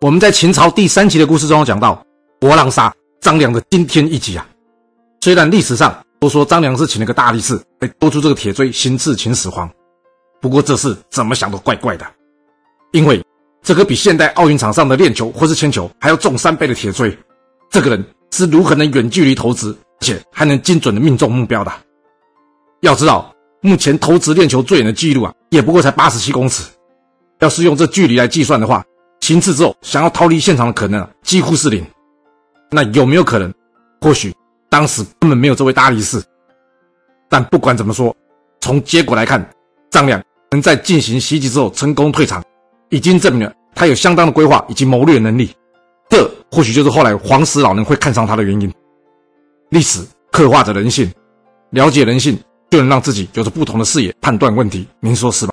我们在秦朝第三集的故事中讲到，博浪沙张良的惊天一击啊。虽然历史上都说张良是请了个大力士来勾出这个铁锥，行刺秦始皇，不过这事怎么想都怪怪的，因为这个比现代奥运场上的链球或是铅球还要重三倍的铁锥，这个人是如何能远距离投掷，而且还能精准的命中目标的？要知道，目前投掷链球最远的记录啊，也不过才八十七公尺。要是用这距离来计算的话，行刺之后想要逃离现场的可能啊，几乎是零。那有没有可能？或许当时根本没有这位大力士。但不管怎么说，从结果来看，张良能在进行袭击之后成功退场，已经证明了他有相当的规划以及谋略能力。这或许就是后来黄石老人会看上他的原因。历史刻画着人性，了解人性。就能让自己有着不同的视野判断问题，您说是吧？